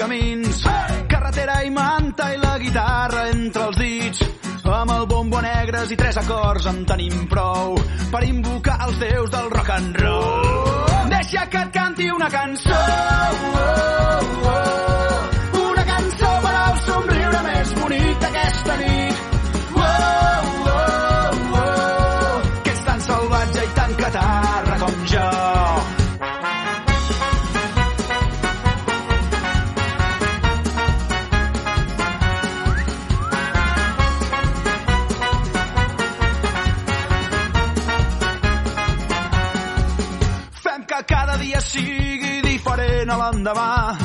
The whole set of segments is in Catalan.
Camins. Hey! Carretera i manta i la guitarra entre els dits. Amb el bombo negres i tres acords en tenim prou per invocar els déus del rock and roll. Deixa que et canti una cançó. Oh, oh, oh. L'endemà.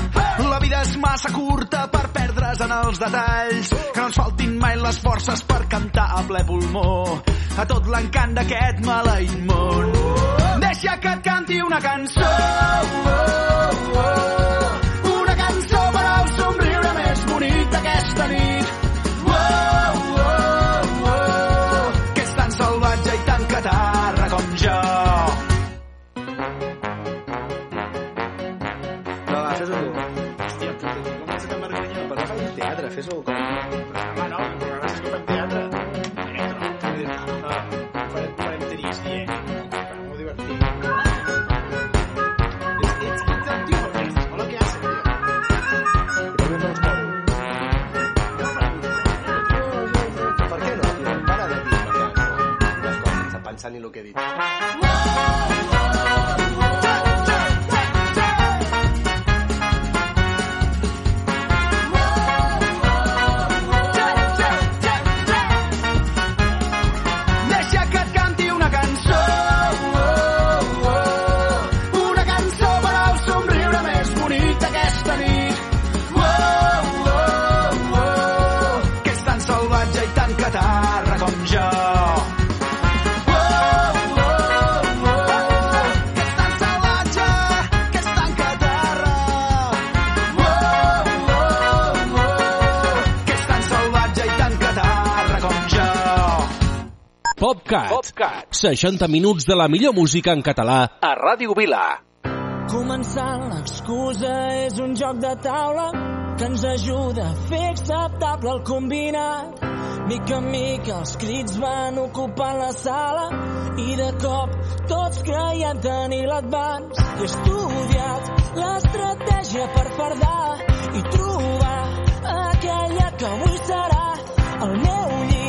La vida és massa curta per perdre's en els detalls. Que no ens faltin mai les forces per cantar a ple pulmó a tot l'encant d'aquest maleït món. Deixa que et canti una cançó. Una 60 minuts de la millor música en català a Ràdio Vila. Començant l'excusa és un joc de taula que ens ajuda a fer acceptable el combinat. Mica en mica els crits van ocupant la sala i de cop tots creiem tenir l'advance. He estudiat l'estratègia per fardar i trobar aquella que avui serà el meu llit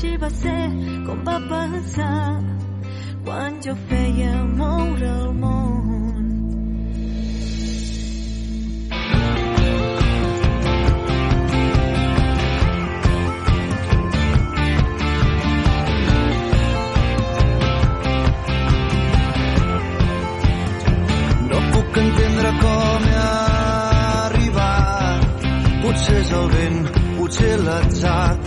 així va ser com va passar quan jo feia moure el món. Potser és el vent, potser l'atzar,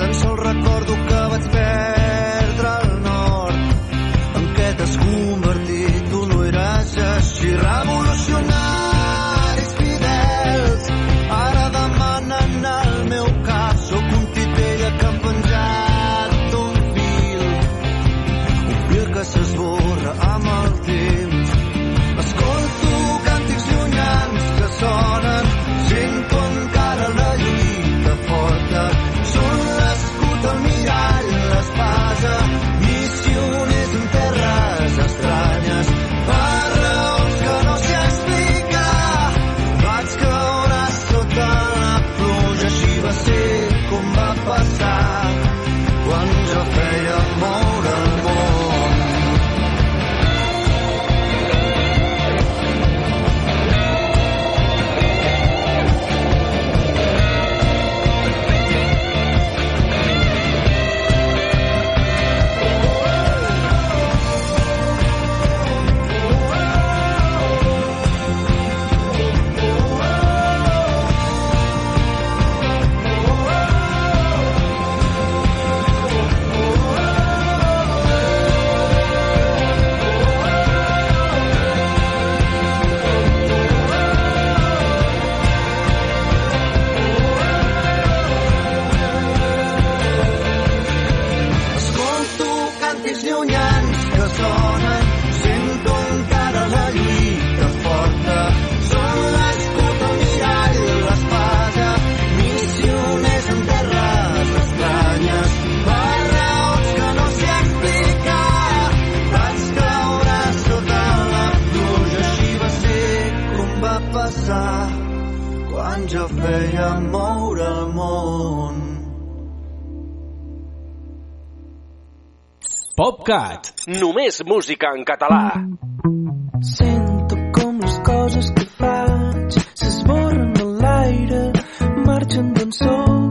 PopCat. Només música en català. Sento com les coses que faig s'esborren a l'aire, marxen d'on sóc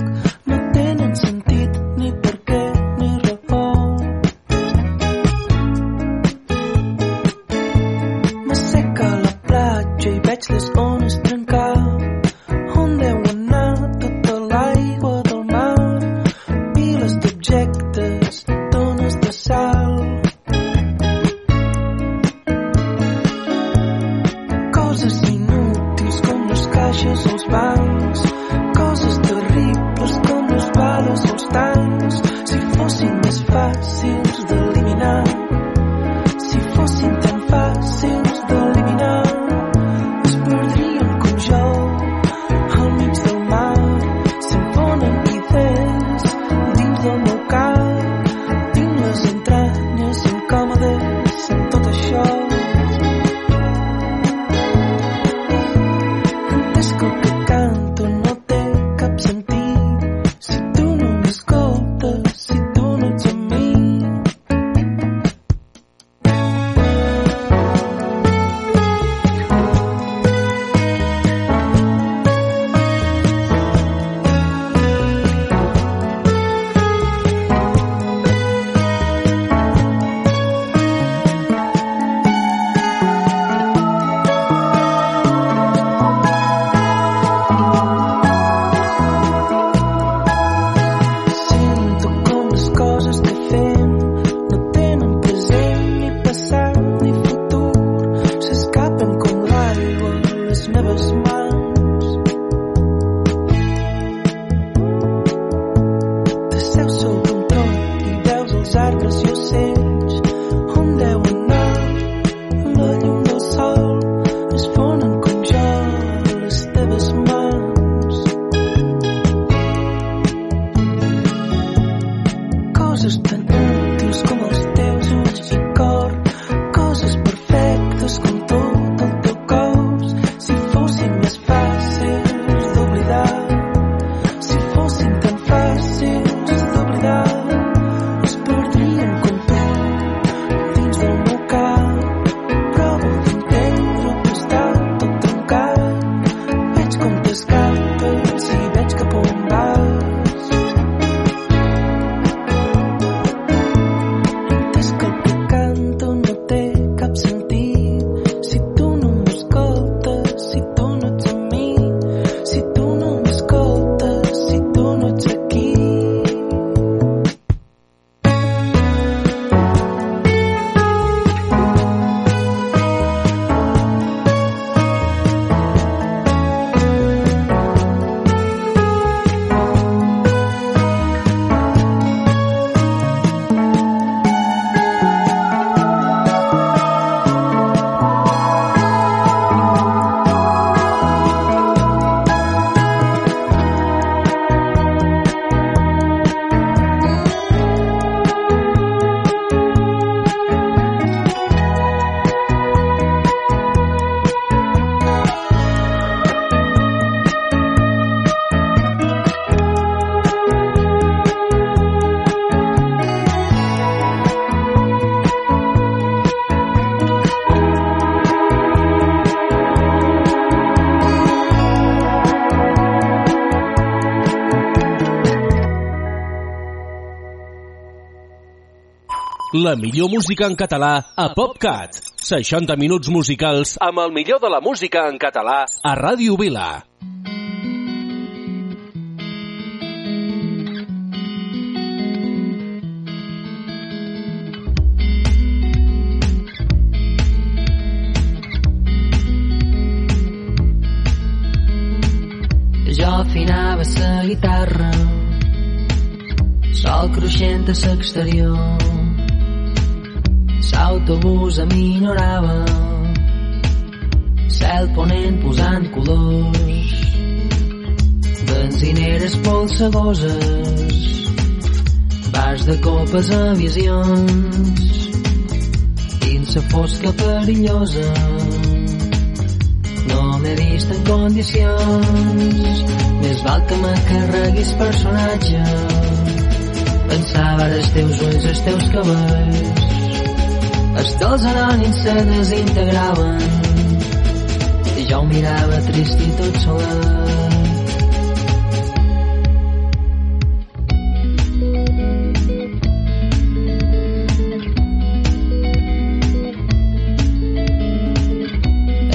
La millor música en català a PopCat. 60 minuts musicals amb el millor de la música en català a Ràdio Vila. Jo afinava la guitarra Sol cruixent a l'exterior L'autobús aminorava. Cel ponent posant colors. Benzineres polsegoses. Bars de copes a visions. Dins la fosca perillosa. No m'he vist en condicions. Més val que me carreguis personatge pensava els teus ulls, els teus cabells els dels anònims se desintegraven. I jo ho mirava trist i tot solet.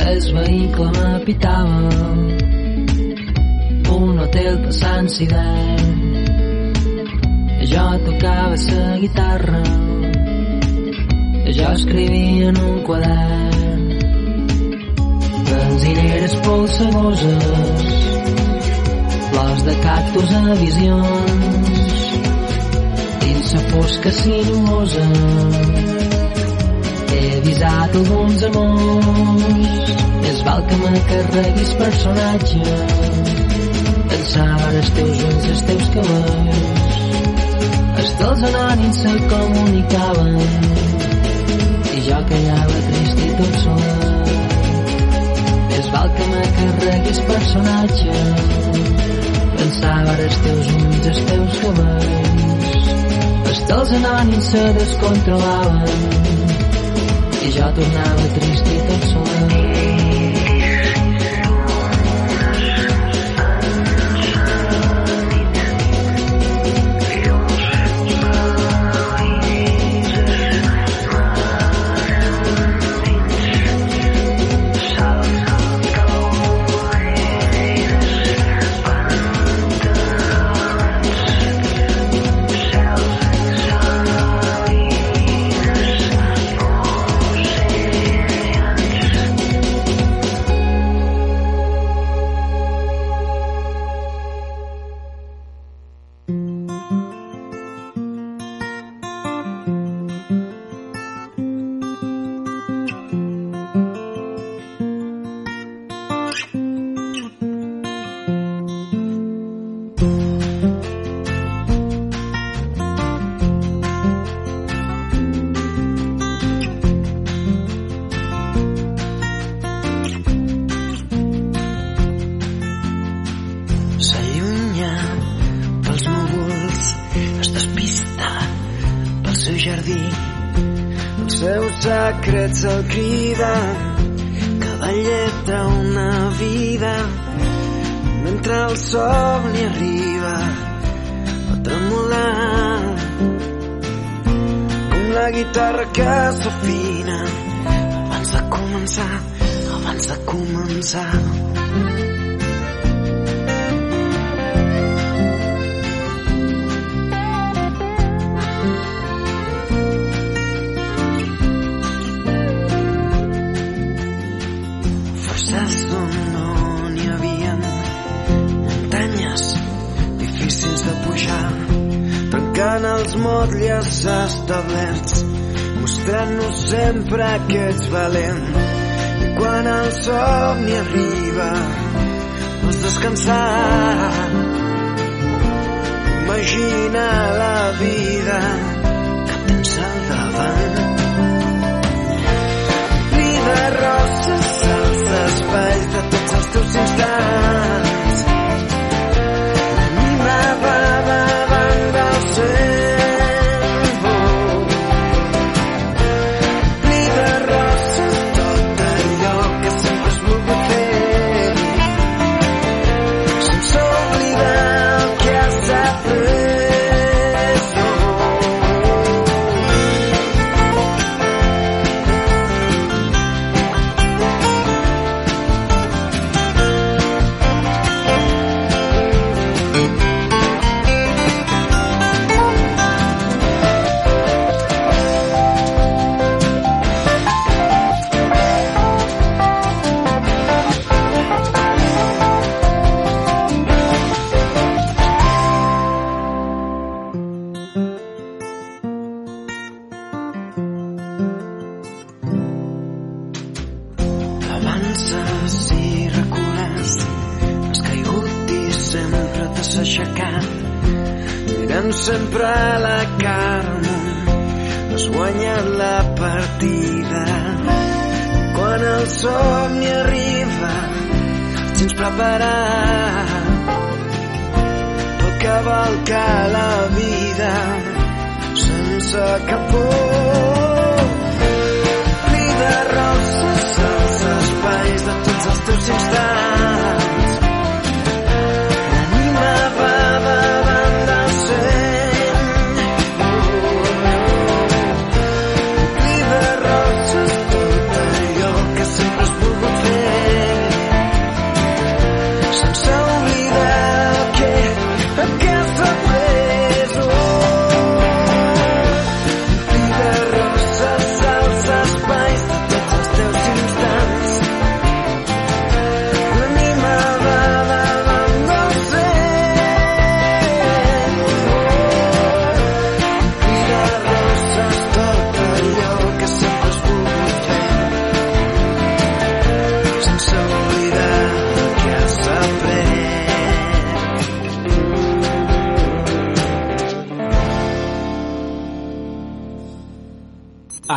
El vehicle m'apitava. Un hotel passant d'hivern jo tocava la guitarra jo escrivia en un quadern. Benzineres polsegoses flors de cactus a visions dins la fosca sinuosa he avisat alguns amors més val que me carreguis personatge pensava els teus ulls, els teus cabells els anònims se comunicaven i jo callava trist i tot solet més val que me carreguis personatge. Pensava els teus ulls, els teus cabells. Els dels anònims se descontrolaven. I jo tornava trist i tot solet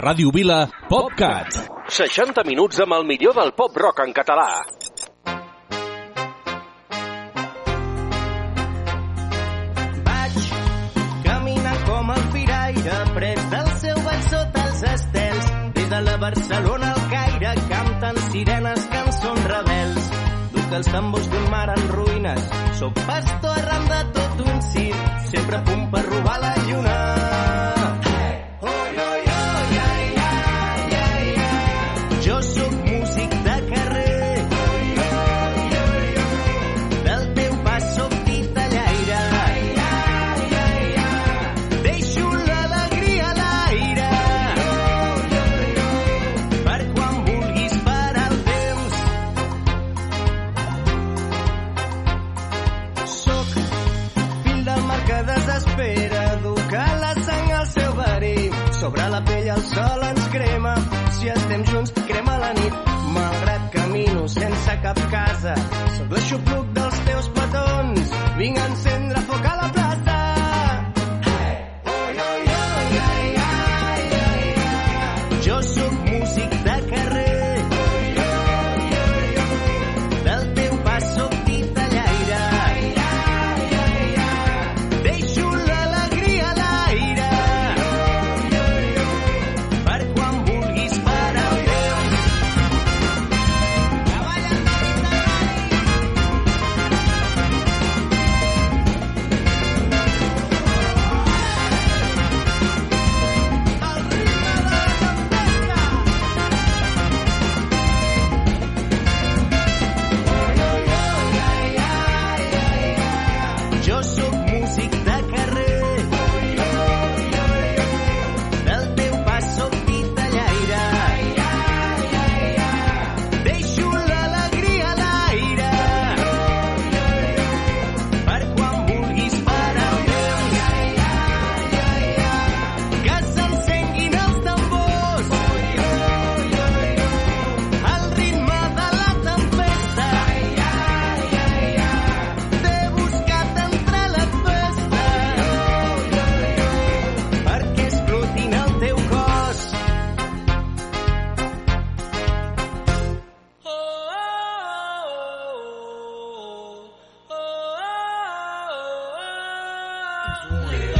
Ràdio Vila, PopCat. 60 minuts amb el millor del pop rock en català. Vaig caminant com el piraire, pres del seu baix sota els estels, des de la Barcelona al Caire, canten sirenes, cançons rebels. Duc els tambors d'un mar en ruïnes, sóc pastor Hallelujah.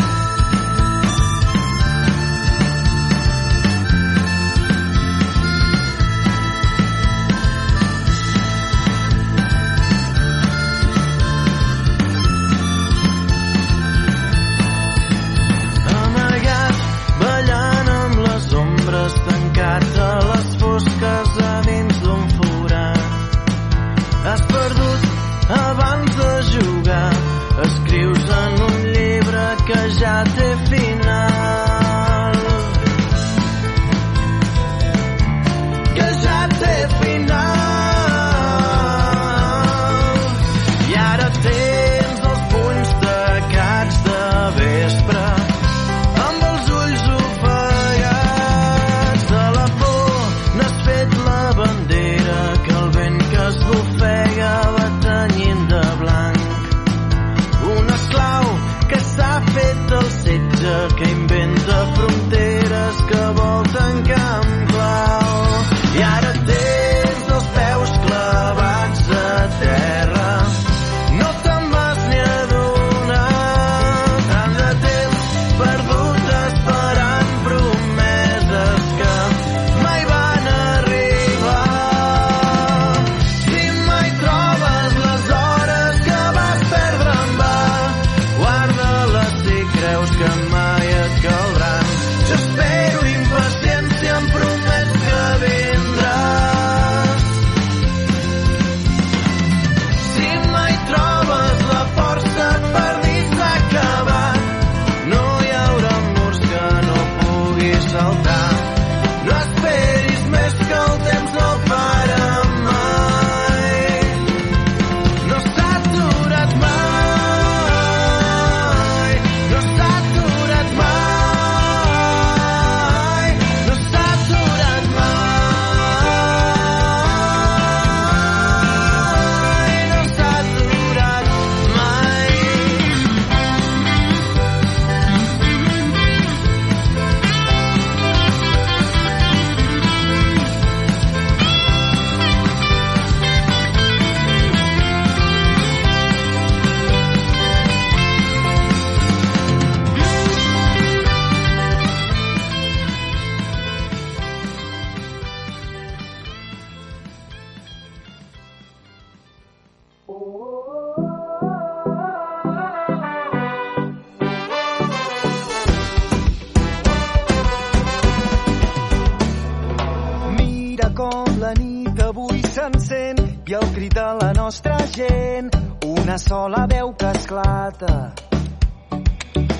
Una sola veu que esclata.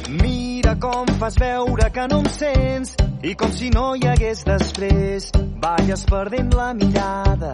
Mira com fas veure que no em sents i com si no hi hagués després, balles perdent la mirada.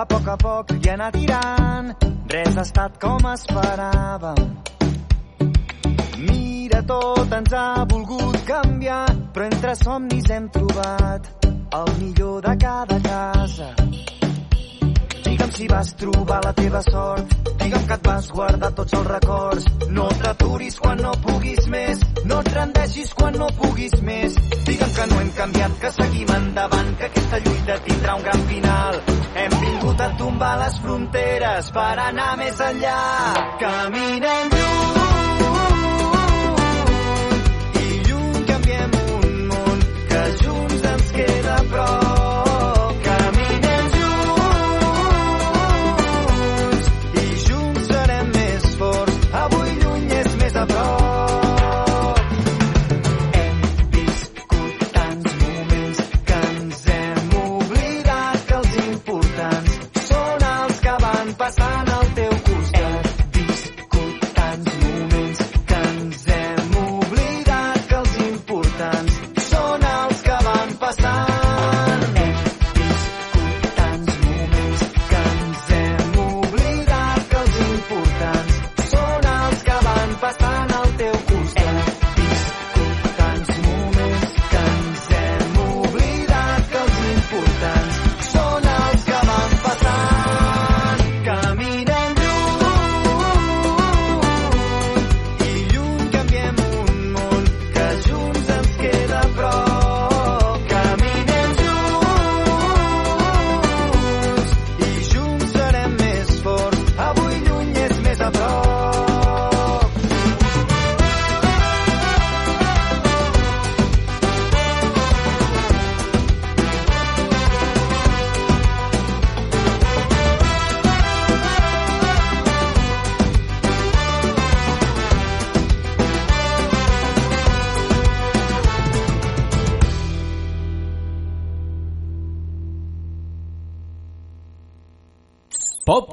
a poc a poc i anar tirant, res ha estat com esperàvem. Mira, tot ens ha volgut canviar, però entre somnis hem trobat el millor de cada casa. Digue'm si vas trobar la teva sort, digue'm que et vas guardar tots els records. No t'aturis quan no puguis més, no et rendeixis quan no puguis més. Digue'm que no hem canviat, que seguim endavant, que aquesta lluita tindrà un gran final. Hem vingut a tombar les fronteres per anar més enllà. Caminem lluny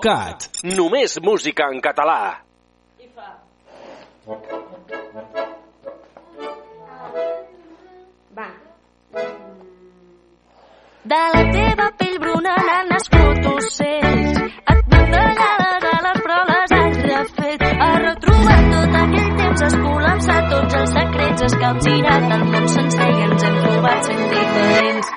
PopCat. Només música en català. Va. De la teva pell bruna n'han nascut ocells. Et puntellades a les però les has refet. Has retrobat tot aquell temps escol·lapsat, tots els secrets escalcirat el món sencer i ens hem trobat sent diferents.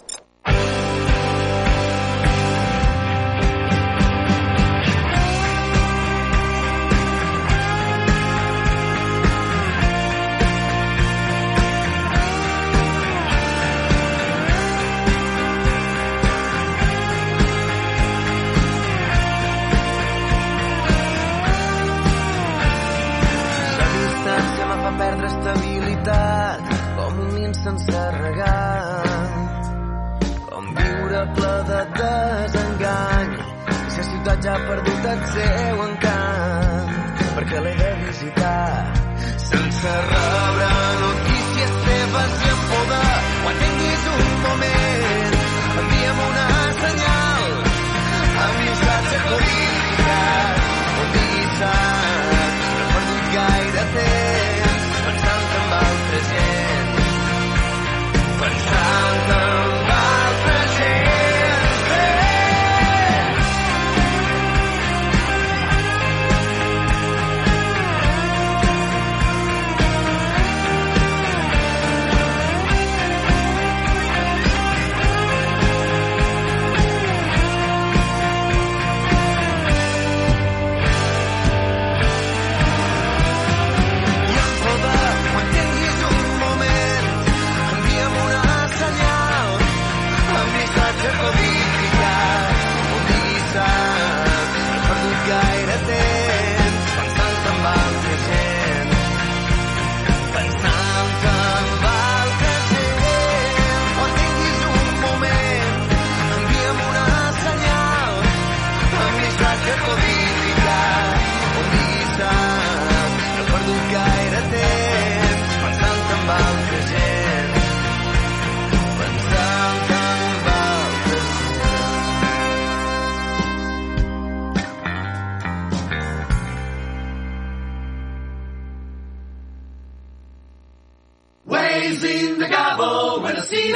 Ple de desengany si la ciutat ja ha perdut el seu encant perquè l'he de visitar sense rebre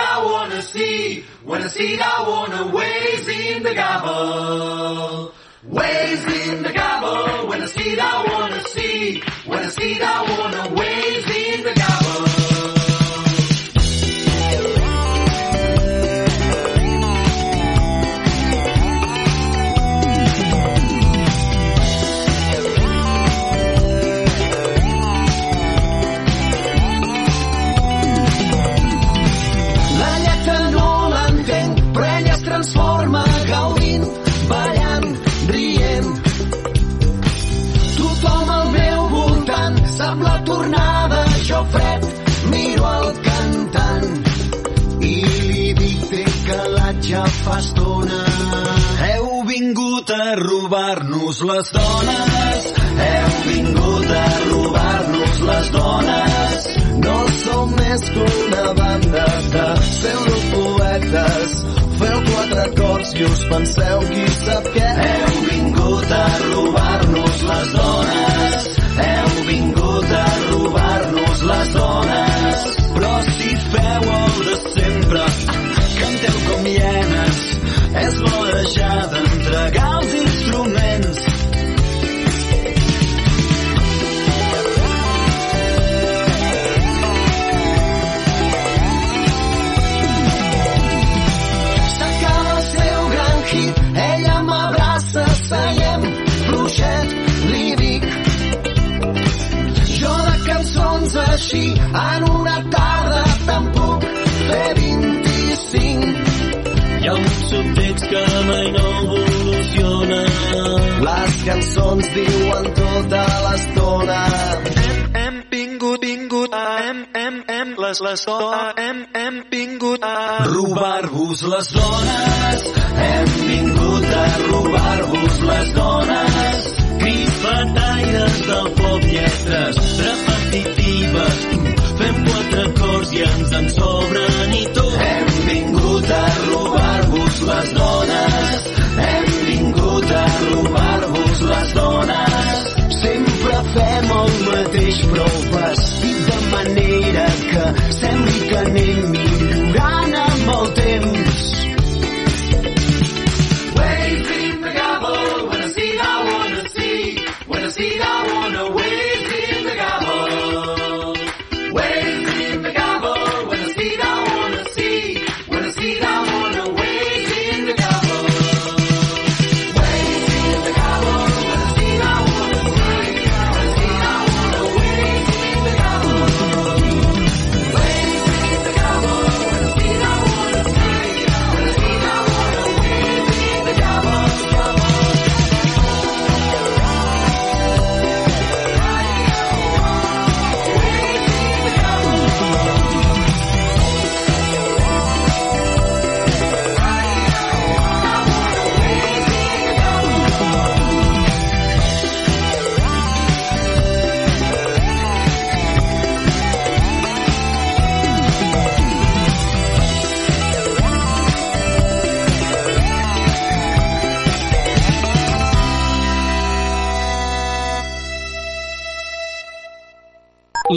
I wanna see, when I see I wanna waves in the gobble. Waves in the gobble, when I see I wanna see, when I see I wanna waves robar-nos les dones, heu vingut a robar-nos les dones. No som més que una banda de pseudopoetes. Feu quatre acords i us penseu qui sap què. Heu vingut a robar-nos cançons diuen tota l'estona. Hem, hem vingut, vingut, hem, hem, hem, les, les dones, hem, hem vingut a robar-vos les dones. Hem vingut a robar-vos les dones. Crifataires del pop, lletres repetitives. Fem quatre acords i ens en brood.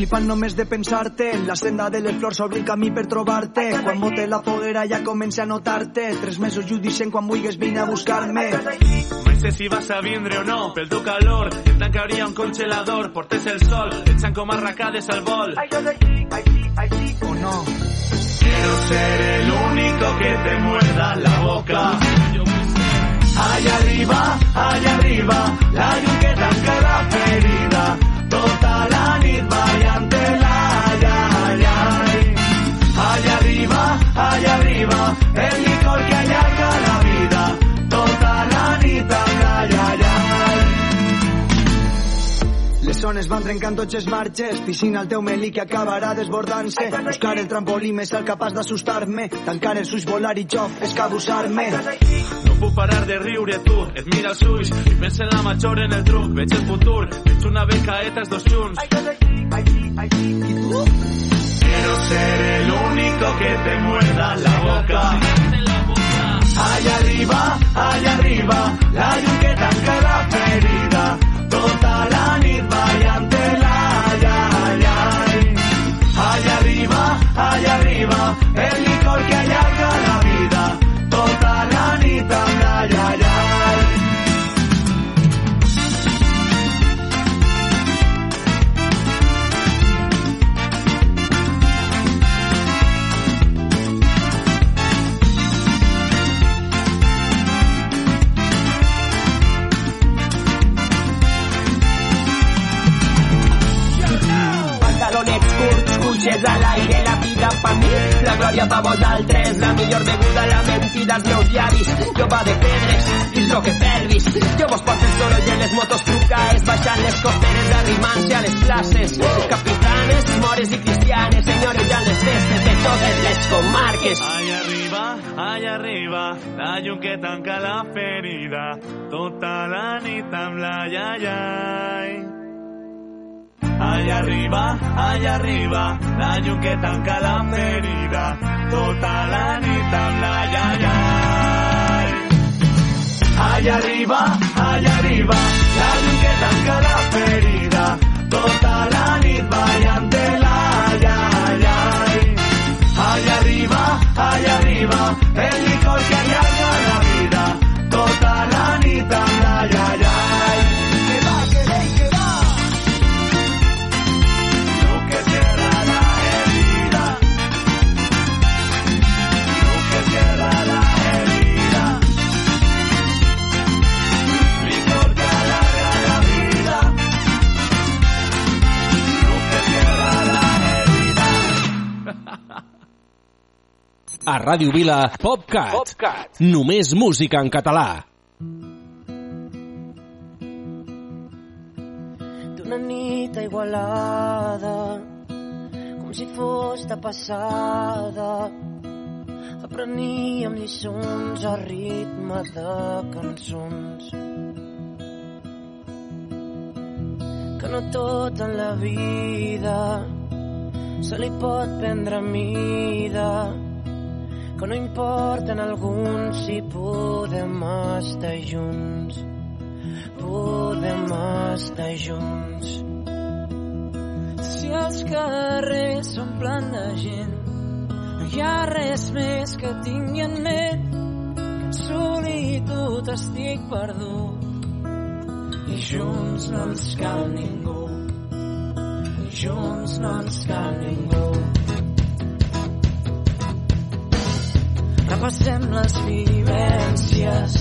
Flipant només de pensar-te. La senda de les flors obre el camí per trobar-te. Quan bote la foguera ja comença a notar-te. Tres mesos deixen quan vulguis vine a buscar-me. Mai sé si vas a vindre o no, pel teu calor et tancaria un congelador, portes el sol, echan com arracades al vol. O no? Quiero ser el único que te muerda la boca. Allá arriba, allá arriba, la que tanca la ferida. Arriba, el licor que allarga la vida. Tota la nit amb ai, ai, ai. Les zones van trencant tots els marges, piscina el teu melí que acabarà desbordant-se. Buscar el trampolí més alt capaç d'assustar-me, tancar els ulls, volar i jo, escabussar-me. No puc parar de riure tu, et mira els ulls i pensa en la major en el truc, veig el futur, veig una becaeta els dos junts. Quiero ser el único que te muerda la boca. Allá arriba, allá arriba, la que tanca la ferida. Tota la nit ai, ai. Allá arriba, allá arriba, el vida pa mi, la glòria pa vosaltres, la millor beguda, la mentida als meus llavis, jo va de pedres, i roque pelvis, jo vos porto el soroll en les motos trucaes, baixant les costeres, arrimant-se a les places, capitanes, mores i cristianes, senyores les festes de totes les comarques. Allá arriba, allá arriba, la llum que tanca la ferida, tota la nit amb la iaiai. Allá arriba, allá arriba, la llum que tanca la ferida, tota la nit amb la iaiai. Allá arriba, allá arriba, la llum que tanca la ferida, tota la nit ballant-te-la, Ràdio Vila, PopCat. PopCat. Només música en català. d'una nit Igualada com si fos de passada apreníem lliçons a ritme de cançons que no tot en la vida se li pot prendre mida que no importa en alguns si podem estar junts podem estar junts. Si els carrers s'omplen de gent, no hi ha res més que tingui en ment que en solitud estic perdut. I junts no ens cal ningú, i junts no ens cal ningú. Repassem les vivències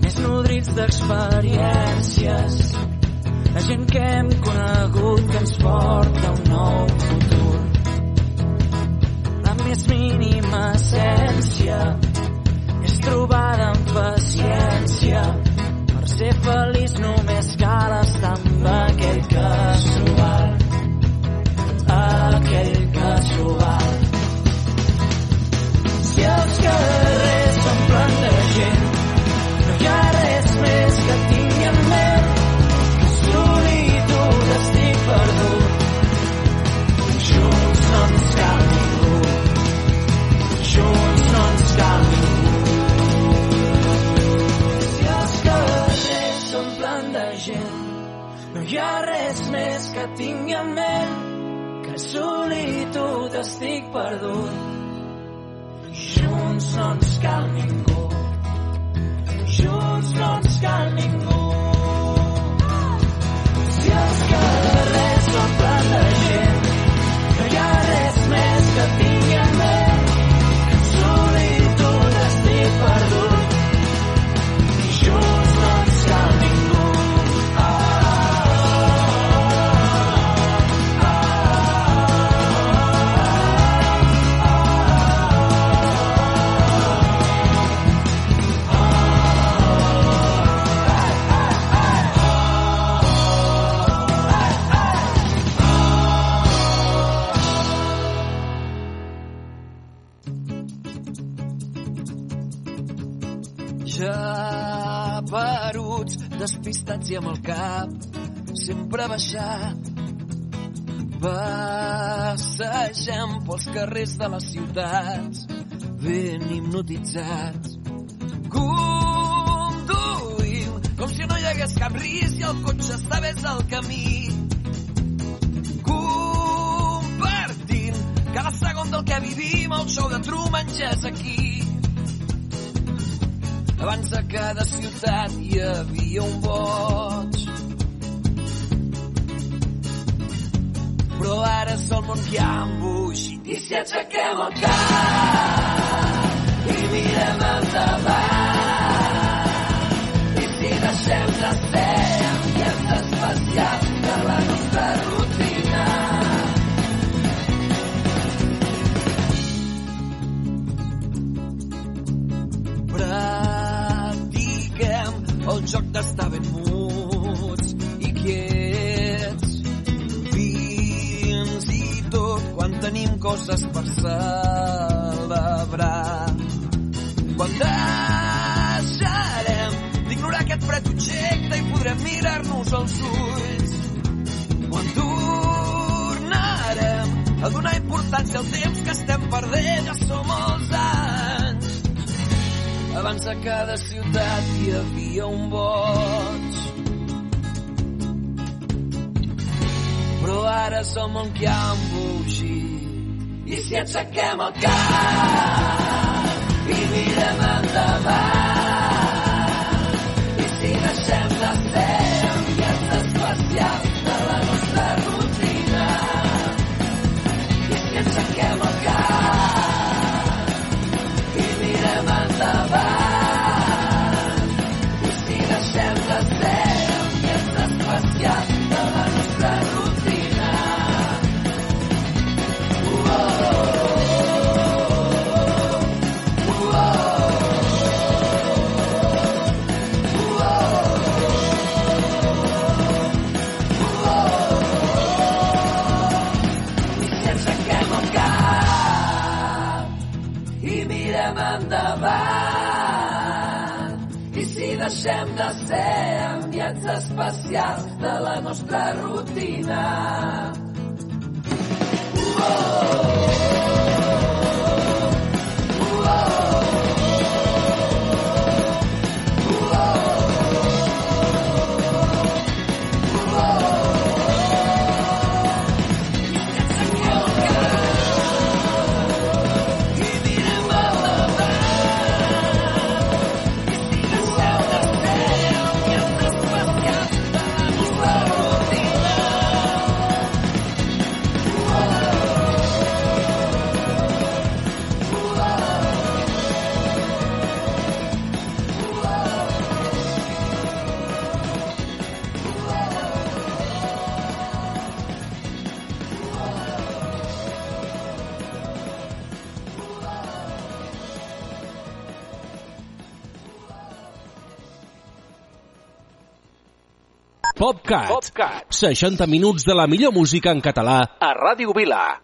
més nodrits d'experiències. La gent que hem conegut que ens porta un nou futur. La més mínima essència és trobada amb paciència. Per ser feliç només cal estar amb aquell casual. Aquell hi ha res més que tingui en ment que solitud estic perdut. Junts no ens cal ningú. Junts no ens cal ningú. Despistats i amb el cap sempre baixat. Passegem pels carrers de les ciutats, ben hipnotitzats. Conduïm com si no hi hagués cap risc i el cotxe estigués al camí. Compartint cada segon del que vivim, el show de Truman ja és aquí. Abans a cada ciutat hi havia un boig. Però ara és el món que ha embogit. I si aixequem el cap i mirem endavant coses per celebrar quan deixarem d'ignorar aquest fred objecte i podrem mirar-nos als ulls quan tornarem a donar importància al temps que estem perdent ja som els anys abans a cada ciutat hi havia un boig. Però ara som el que ha embogit. I si aixequem el cap i mirem endavant. I si deixem de ser ambients especials de el cap i mirem endavant. I si deixem de ser enviats especials de la nostra rutina PopCat. PopCat. 60 minuts de la millor música en català a Ràdio Vila.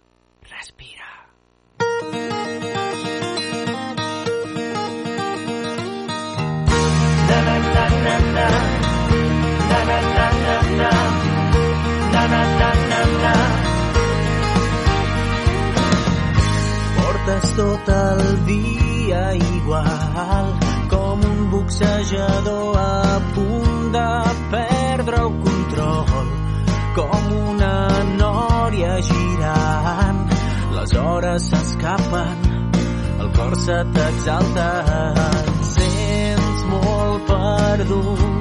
Portes tot el dia igual boxejador a punt de perdre el control com una nòria girant s'escapen, el cor se t'exalta, et sents molt perdut.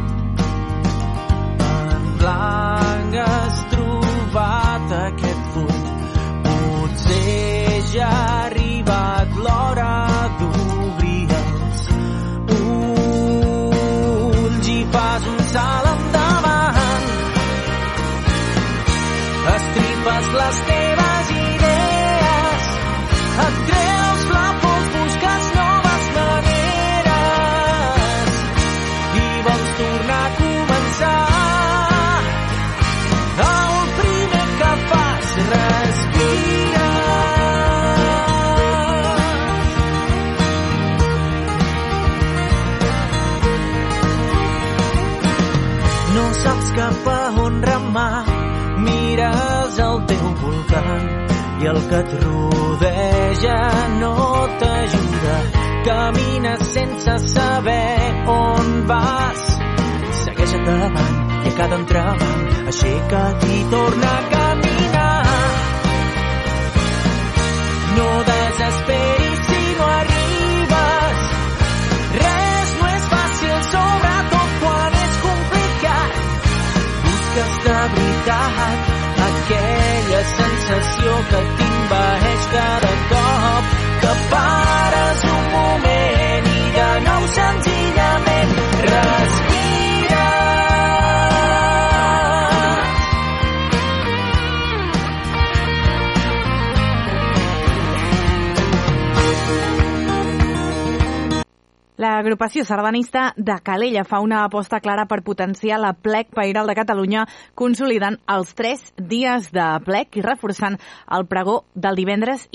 I el que et rodeja no t'ajuda. Camines sense saber on vas, segueix endavant i a cada entrebanc aixeca't i torna a caminar. No desesperis si no arribes, res no és fàcil, sobretot quan és complicat. Busques de veritat aquella sensació que t'invaeix cada cop que pares un moment i de nou senzillament L'agrupació sardanista de Calella fa una aposta clara per potenciar la plec pairal de Catalunya, consolidant els tres dies de plec i reforçant el pregó del divendres